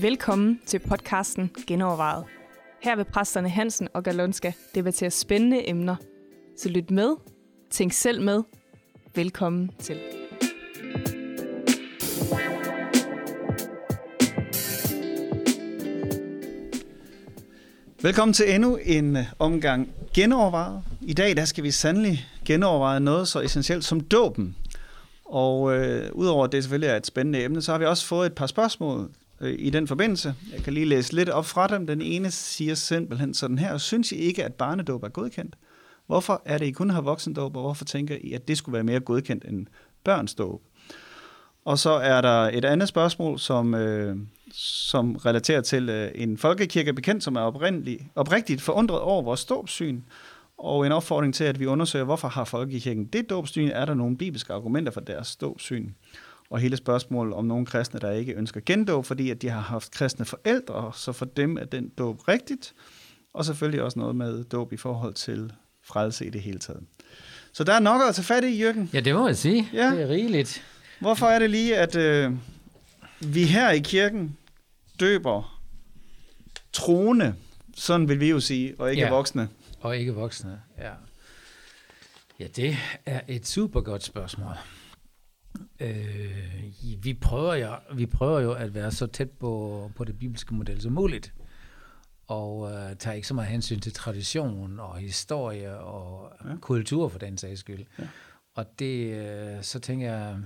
Velkommen til podcasten Genovervejet. Her vil præsterne Hansen og Galonska debattere spændende emner. Så lyt med, tænk selv med. Velkommen til. Velkommen til endnu en omgang genovervejet. I dag der skal vi sandelig genoverveje noget så essentielt som dåben. Og øh, udover at det selvfølgelig er et spændende emne, så har vi også fået et par spørgsmål øh, i den forbindelse. Jeg kan lige læse lidt op fra dem. Den ene siger simpelthen sådan her. Synes I ikke, at barnedåb er godkendt? Hvorfor er det, I kun har voksendåb, og hvorfor tænker I, at det skulle være mere godkendt end børnsdåb? Og så er der et andet spørgsmål, som, øh, som relaterer til øh, en folkekirkebekendt, som er oprindelig, oprigtigt forundret over vores dåbsyn, og en opfordring til, at vi undersøger, hvorfor har folkekirken det dåbsyn? Er der nogle bibelske argumenter for deres dåbsyn? Og hele spørgsmålet om nogle kristne, der ikke ønsker gendåb, fordi at de har haft kristne forældre, så for dem er den dåb rigtigt. Og selvfølgelig også noget med dåb i forhold til frelse i det hele taget. Så der er nok at tage fat i, Jørgen. Ja, det må jeg sige. Ja. Det er rigeligt. Hvorfor er det lige, at øh, vi her i kirken døber troende, sådan vil vi jo sige, og ikke Ja. voksne? Og ikke voksne, ja. Ja, det er et super godt spørgsmål. Øh, vi, prøver jo, vi prøver jo at være så tæt på, på det bibelske model som muligt. Og øh, tager ikke så meget hensyn til tradition og historie og Ja. kultur for den sags skyld. Ja. Ja. Og det, øh, så tænker jeg,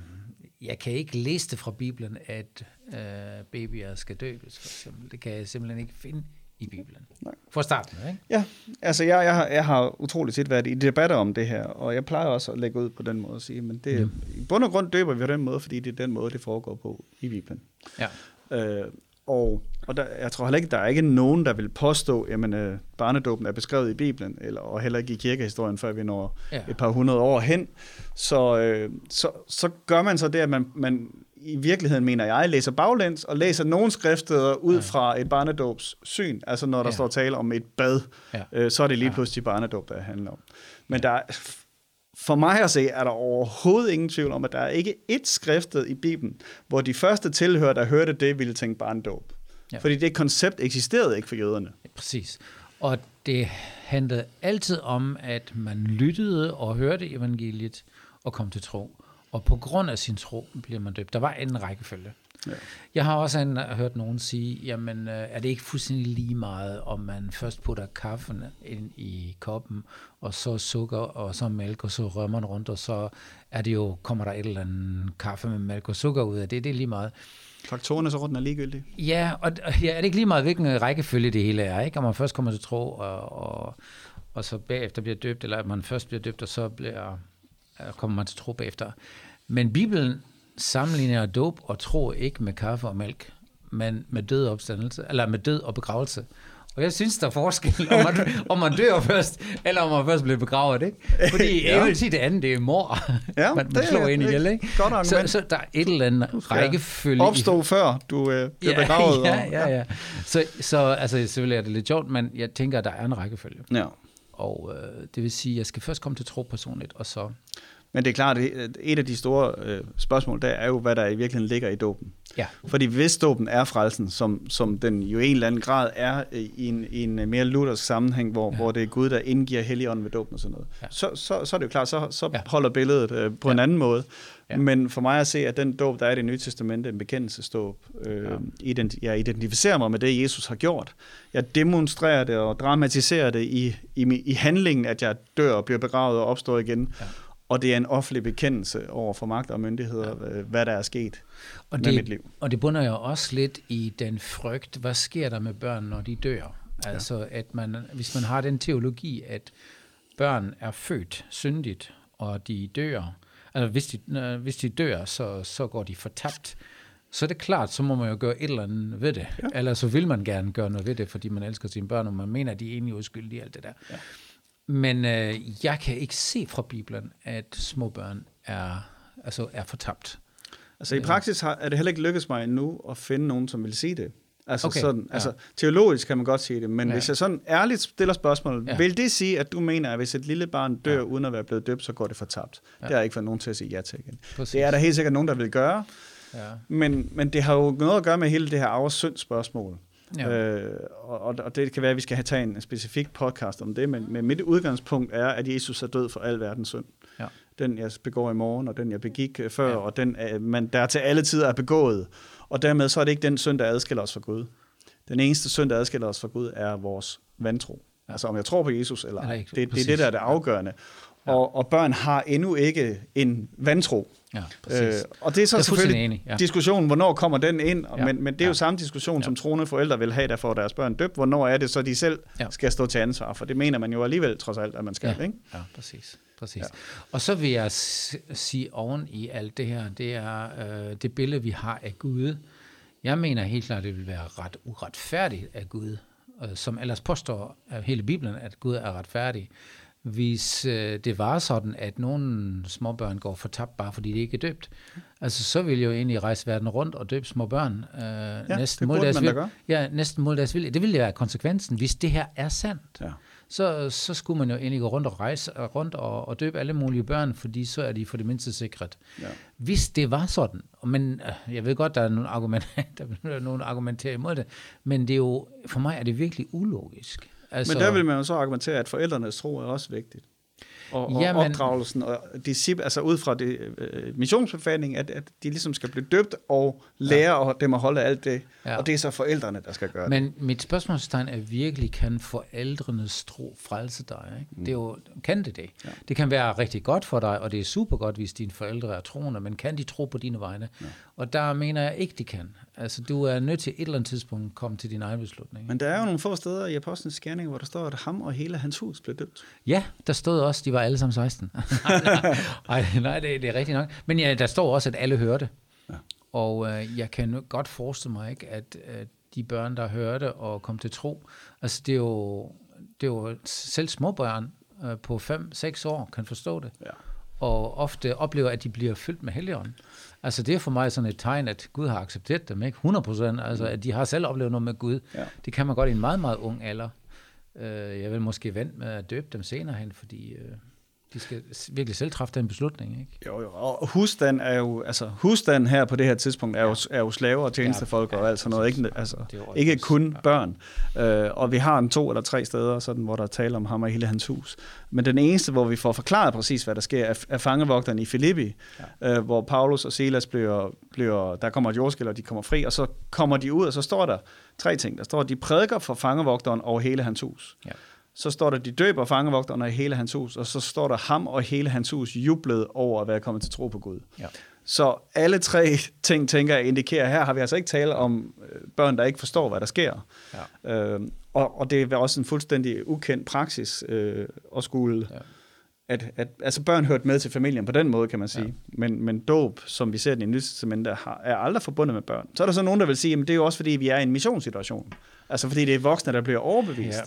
jeg kan ikke læse det fra Bibelen, at øh, babyer skal døbes, for eksempel. Det kan jeg simpelthen ikke finde i Bibelen. Nej. For starten, ikke? Ja, altså jeg, jeg, har, jeg har utroligt set været i debatter om det her, og jeg plejer også at lægge ud på den måde at sige, men det, Ja. i bund og grund døber vi på den måde, fordi det er den måde, det foregår på i Bibelen. Ja. Øh, og og der, jeg tror heller ikke, der er ikke nogen, der vil påstå, at øh, barnedåben er beskrevet i Bibelen, eller, og heller ikke i kirkehistorien, før vi når Ja. et par hundrede år hen. Så, øh, så, så gør man så det, at man, man i virkeligheden, mener jeg, læser baglæns og læser nogle skriftsteder ud Ja. fra et barnedåbs syn. Altså når der Ja. står tale om et bad, Ja. øh, så er det lige Ja. pludselig barnedåb, der handler om. Men der er, for mig at se, er der overhovedet ingen tvivl om, at der er ikke ét skriftet i Bibelen, hvor de første tilhører, der hørte det, ville tænke barnedåb. Ja. Ja. Fordi det koncept eksisterede ikke for jøderne. Præcis. Og det handlede altid om, at man lyttede og hørte evangeliet og kom til tro. Og på grund af sin tro bliver man døbt. Der var en rækkefølge. Ja. Jeg har også en, hørt nogen sige, jamen øh, er det ikke fuldstændig lige meget, om man først putter kaffen ind i koppen, og så sukker, og så mælk, og så man rundt, og så er det jo, kommer der et eller andet kaffe med mælk og sukker ud af det. Det er lige meget. Faktorerne så rundt er ligegyldige. Ja, og ja, er det ikke lige meget, hvilken rækkefølge det hele er, ikke? Om man først kommer til tro, og, og, og så bagefter bliver døbt, eller at man først bliver døbt, og så bliver, kommer man til tro bagefter. Men Bibelen sammenligner dåb og tro ikke med kaffe og mælk, men med død og opstandelse, eller med død og begravelse. Og jeg synes, der er forskel, om man, om man dør først, eller om man først bliver begravet, ikke? Fordi Ja. jeg vil sige, det andet, det er mor, Ja, man, det man er- slår ind det er ihjel, et ikke? godt Så, argument. så der er et eller andet rækkefølge. i- Opstå før du øh, bliver begravet. Ja, og, ja, ja. Så, så altså, selvfølgelig er det lidt sjovt, men jeg tænker, at der er en rækkefølge. ja. Og øh, det vil sige, at jeg skal først komme til tro personligt, og så... Men det er klart, at et af de store øh, spørgsmål, der er jo, hvad der i virkeligheden ligger i dåben. Ja, Fordi hvis dåben er frelsen, som, som den jo i en eller anden grad er øh, i en, i en mere luthersk sammenhæng, hvor, ja. Hvor det er Gud, der indgiver helligånden ved dåben og sådan noget, ja. Så, så, så er det jo klart, så, så ja. Holder billedet øh, på ja. en anden måde. Ja. Men for mig at se, at den dåb, der er i det nye testamente, en bekendelsesdåb, øh, ja. Ja. ident, jeg identificerer mig med det, Jesus har gjort. Jeg demonstrerer det og dramatiserer det i, i, i handlingen, at jeg dør og bliver begravet og opstår igen. Ja. Ja. Og det er en offentlig bekendelse over for magt og myndigheder, ja. hvad der er sket og med mit det, liv. og det bunder jo også lidt i den frygt, hvad sker der med børn, når de dør? Altså, at man, hvis man har den teologi, at børn er født syndigt, og de dør, altså hvis de, øh, hvis de dør, så, så går de fortabt, så er det klart, så må man jo gøre et eller andet ved det. Ja. Eller så vil man gerne gøre noget ved det, fordi man elsker sine børn, og man mener, at de er egentlig uskyldige i alt det der. Ja. Men øh, jeg kan ikke se fra Bibelen, at små børn er, altså er fortabt. Altså i praksis har, er det heller ikke lykkedes mig endnu at finde nogen, som vil sige det. Altså, Okay, sådan, ja. altså teologisk kan man godt sige det, men Ja. hvis jeg sådan ærligt stiller spørgsmålet, Ja. vil det sige, at du mener, at hvis et lille barn dør Ja. uden at være blevet døbt, så går det fortabt? Ja. Ja. Det har jeg ikke fået nogen til at sige ja til igen. Præcis. Det er der helt sikkert nogen, der vil gøre, Ja. men, men det har jo noget at gøre med hele det her arve synd spørgsmål. Ja. Øh, og, og det kan være, at vi skal have taget en specifik podcast om det, men, men mit udgangspunkt er, at Jesus er død for al verdens synd. Ja. Den, jeg begår i morgen, og den, jeg begik øh, før, Ja. og den, øh, man, der til alle tider er begået. Og dermed så er det ikke den synd, der adskiller os fra Gud. Den eneste synd, der adskiller os fra Gud, er vores vantro. Altså om jeg tror på Jesus eller ej. Det, det er det, der er det afgørende. Ja. Og, og børn har endnu ikke en vantro. Ja, præcis. Øh, og det er så Jeg er selvfølgelig enig, ja. diskussionen, hvornår kommer den ind? Ja. Men, men det er jo Ja. samme diskussion, Ja. som troende forældre vil have, der får deres børn døbt. Hvornår er det så, de selv Ja. skal stå til ansvar? For det mener man jo alligevel trods alt, at man skal. Ja. Ikke? Ja, præcis. præcis. Ja. Og så vil jeg sige oven i alt det her, det er øh, det billede, vi har af Gud. Jeg mener helt klart, det vil være ret uretfærdigt af Gud, øh, som ellers påstår af hele Bibelen, at Gud er retfærdig. Hvis øh, det var sådan, at nogle småbørn går fortabt, bare fordi de ikke er døbt, altså så vil jeg jo egentlig rejse verden rundt og døbe små børn. Øh, ja, det burde man da vilje. Ja, næsten mod deres vilje. Det ville være konsekvensen, hvis det her er sandt Ja. så, så skulle man jo egentlig gå rundt og rejse rundt og, og døbe alle mulige børn, fordi så er de for det mindste sikret. Ja. Hvis det var sådan, men øh, jeg ved godt, der er nogle argumenter, der er nogle argumenterer imod det, men det er jo, for mig er det virkelig ulogisk. Altså, Men der vil man jo så argumentere, at forældrenes tro er også vigtigt. Og, og Jamen- opdragelsen og disciple, altså ud fra det øh, missionsbefaling, at, at de ligesom skal blive døbt og lære ja. dem at holde alt det. Ja. Og det er så forældrene, der skal gøre det. Men mit spørgsmålstegn er virkelig, kan forældrenes tro frelse dig? Ikke? Mm. Det er jo, kan det det? Ja. Det kan være rigtig godt for dig, og det er super godt, hvis dine forældre er troende, men kan de tro på dine vegne? Ja. Og der mener jeg ikke, de kan. Altså, du er nødt til et eller andet tidspunkt at komme til din egen beslutning. Men der er jo nogle få steder i Apostlenes Gerning, hvor der står, at ham og hele hans hus blev døbt. Ja, der stod også, de var alle sammen 16. nej, nej det, det er rigtigt nok. Men ja, der står også, at alle hørte. Ja. Og øh, jeg kan godt forestille mig ikke, at, at de børn, der hørte og kom til tro, altså det er jo, det er jo selv små børn øh, på 5-6 år kan forstå det. Ja. Og ofte oplever, at de bliver fyldt med helligånden. Altså det er for mig sådan et tegn, at Gud har accepteret dem, ikke? 100 Altså at de har selv oplevet noget med Gud. Ja. Det kan man godt i en meget, meget ung alder. Øh, jeg vil måske vente med at døbe dem senere hen, fordi øh, de skal virkelig selv træffe den beslutning, ikke? Jo, jo. Og husstand er jo, altså husstand her på det her tidspunkt er jo, er jo slaver og tjenestefolk Ja, og ja, alt sådan noget. Ikke, altså, ikke kun ja. børn. Øh, og vi har en to eller tre steder, sådan, hvor der er tale om ham og hele hans hus. Men den eneste, hvor vi får forklaret præcis, hvad der sker, er, er fangevogteren i Filippi, ja. øh, hvor Paulus og Silas bliver, bliver, der kommer et jordskæld, og de kommer fri, og så kommer de ud, og så står der tre ting. Der står, at de prædiker for fangevogteren over hele hans hus. Ja. Så står der, de døber fangevogterne i hele hans hus, og så står der, ham og hele hans hus jublede over at være kommet til tro på Gud. Ja. Så alle tre ting, tænker jeg, indikerer, her har vi altså ikke tale om øh, børn, der ikke forstår, hvad der sker. Ja. Øh, og, og det er også en fuldstændig ukendt praksis øh, at skulle... Ja. At, at, altså børn hørte med til familien på den måde, kan man sige. Ja. Men, men dåb, som vi ser den i Nye Testamente, har- er aldrig forbundet med børn. Så er der så nogen, der vil sige, at det er jo også fordi, vi er i en missionssituation. Altså fordi det er voksne, der bliver overbevist. Ja.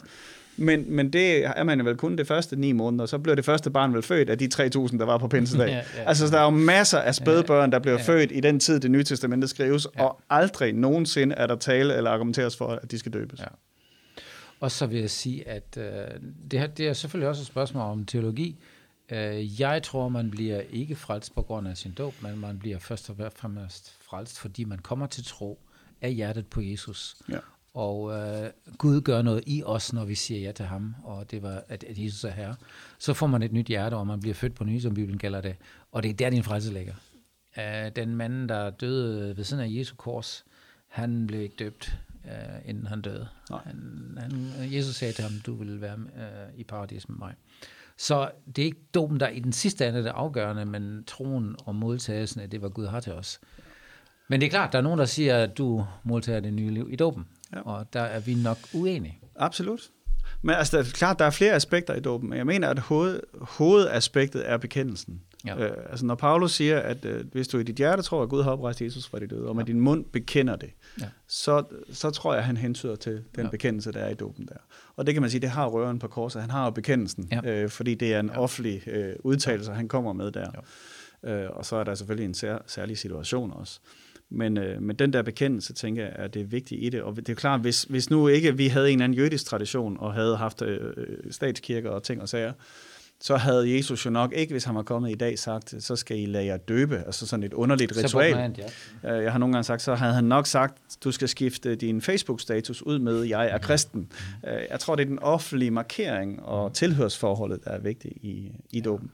Men, men det er man vel kun det første ni måneder, så blev det første barn vel født af de 3.000, der var på pinsedag. Ja, ja, altså, der er jo masser af spædbørn, der bliver Ja. ja. født i den tid, det nye testamente skrives, ja. og aldrig nogensinde er der tale eller argumenteres for, at de skal døbes. Ja. Og så vil jeg sige, at øh, det, her, det er selvfølgelig også et spørgsmål om teologi. Øh, jeg tror, man bliver ikke frelst på grund af sin dåb, men man bliver først og fremmest frelst, fordi man kommer til tro af hjertet på Jesus. Ja. Og øh, Gud gør noget i os, når vi siger ja til ham, og det var, at, at Jesus er herre. Så får man et nyt hjerte, og man bliver født på ny, som Bibelen kalder det. Og det er der, din frelse ligger. Øh, den mand, der døde ved siden af Jesu kors, han blev ikke døbt, øh, inden han døde. Nej. Han, han, Jesus sagde til ham, du vil være øh, i paradis med mig. Så det er ikke dåben, der i den sidste ende er det afgørende, men troen og modtagelsen af det, hvad Gud har til os. Men det er klart, der er nogen, der siger, at du modtager det nye liv i dåben. Ja. Ja. Og der er vi nok uenige. Absolut. Men altså, det er klart, der er flere aspekter i dåben, men jeg mener, at hoved, hovedaspektet er bekendelsen. Ja. Øh, altså, når Paulus siger, at øh, hvis du i dit hjerte tror, at Gud har oprejst Jesus fra de døde, og med din mund bekender det, Ja. så, så tror jeg, at han hentyder til den Ja. ja. bekendelse, der er i dåben der. Og det kan man sige, det har røren på korset. Han har jo bekendelsen, Ja. ja. øh, fordi det er en Ja. ja. offentlig øh, udtalelse, han kommer med der. Ja. Øh, og så er der selvfølgelig en sær, særlig situation også. Men, øh, men den der bekendelse, tænker jeg, er det vigtige i det. Og det er klart, hvis, hvis nu ikke vi havde en eller anden jødisk tradition, og havde haft øh, statskirker og ting og sager, så havde Jesus jo nok ikke, hvis han var kommet i dag, sagt, så skal I lade jer døbe, altså sådan et underligt ritual. Ja. Øh, jeg har nogle gange sagt, så havde han nok sagt, du skal skifte din Facebook-status ud med, jeg er kristen. Øh, jeg tror, det er den offentlige markering og tilhørsforholdet, der er vigtigt i, i dåben.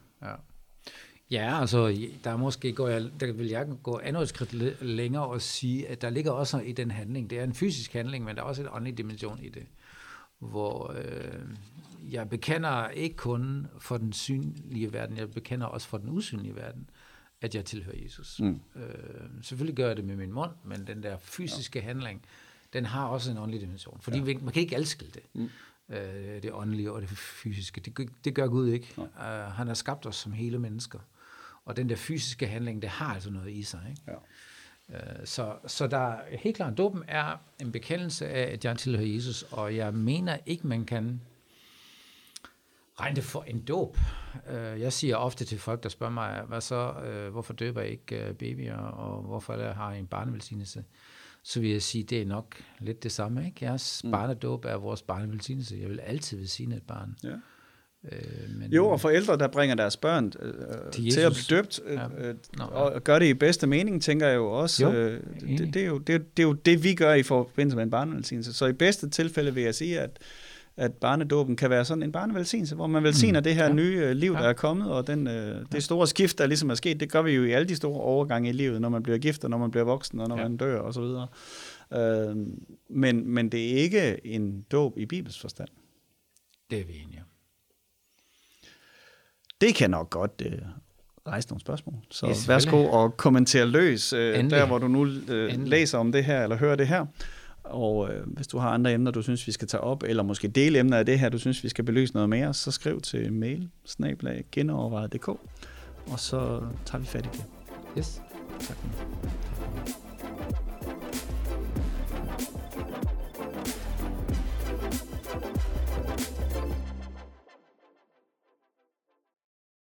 Ja. Altså, der er måske går jeg, der vil jeg gå endnu et skridt længere og sige, at der ligger også i den handling, det er en fysisk handling, men der er også en åndelig dimension i det, hvor øh, jeg bekender ikke kun for den synlige verden, jeg bekender også for den usynlige verden, at jeg tilhører Jesus. Mm. Øh, selvfølgelig gør jeg det med min mund, men den der fysiske ja. handling, den har også en åndelig dimension, fordi ja. man kan ikke adskille det. Mm øh, det åndelige og det fysiske. Det, det gør Gud ikke. Uh, han har skabt os som hele mennesker. Og den der fysiske handling, det har altså noget i sig. Ikke? Ja. Øh, så, så der helt klart, dopen er en bekendelse af, at jeg tilhører Jesus, og jeg mener ikke, man kan regne det for en dåb. Øh, jeg siger ofte til folk, der spørger mig, hvad så, øh, hvorfor døber jeg ikke babyer, og hvorfor har jeg en barnevelsignelse? Så vil jeg sige, det er nok lidt det samme. Ikke? Jeres mm. barnedåb er vores barnevelsignelse. Jeg vil altid velsigne et barn. Ja. Øh, men, jo, og forældre, der bringer deres børn øh, til, til at blive døbt, øh, ja. øh, Nå, ja. og gør det i bedste mening, tænker jeg jo også. Jo, øh, det, det, er jo, det, det er jo det, vi gør i forbindelse med en barnevelsignelse. Så i bedste tilfælde vil jeg sige, at at barnedåben kan være sådan en barnevelsignelse, hvor man velsigner mm. det her ja. nye øh, liv, der ja. er kommet, og den, øh, det store skift, der ligesom er sket, det gør vi jo i alle de store overgange i livet, når man bliver gift, og når man bliver voksen, og når ja. man dør, og så videre. Øh, men, men det er ikke en dåb i Bibels forstand. Det er vi enige det kan nok godt øh, rejse nogle spørgsmål. Så ja, værsgo og kommentere løs, øh, der hvor du nu øh, læser om det her, eller hører det her. Og øh, hvis du har andre emner, du synes, vi skal tage op, eller måske dele emner af det her, du synes, vi skal belyse noget mere, så skriv til mail, genovervejet.dk, og så tager vi fat i det. Yes. Tak.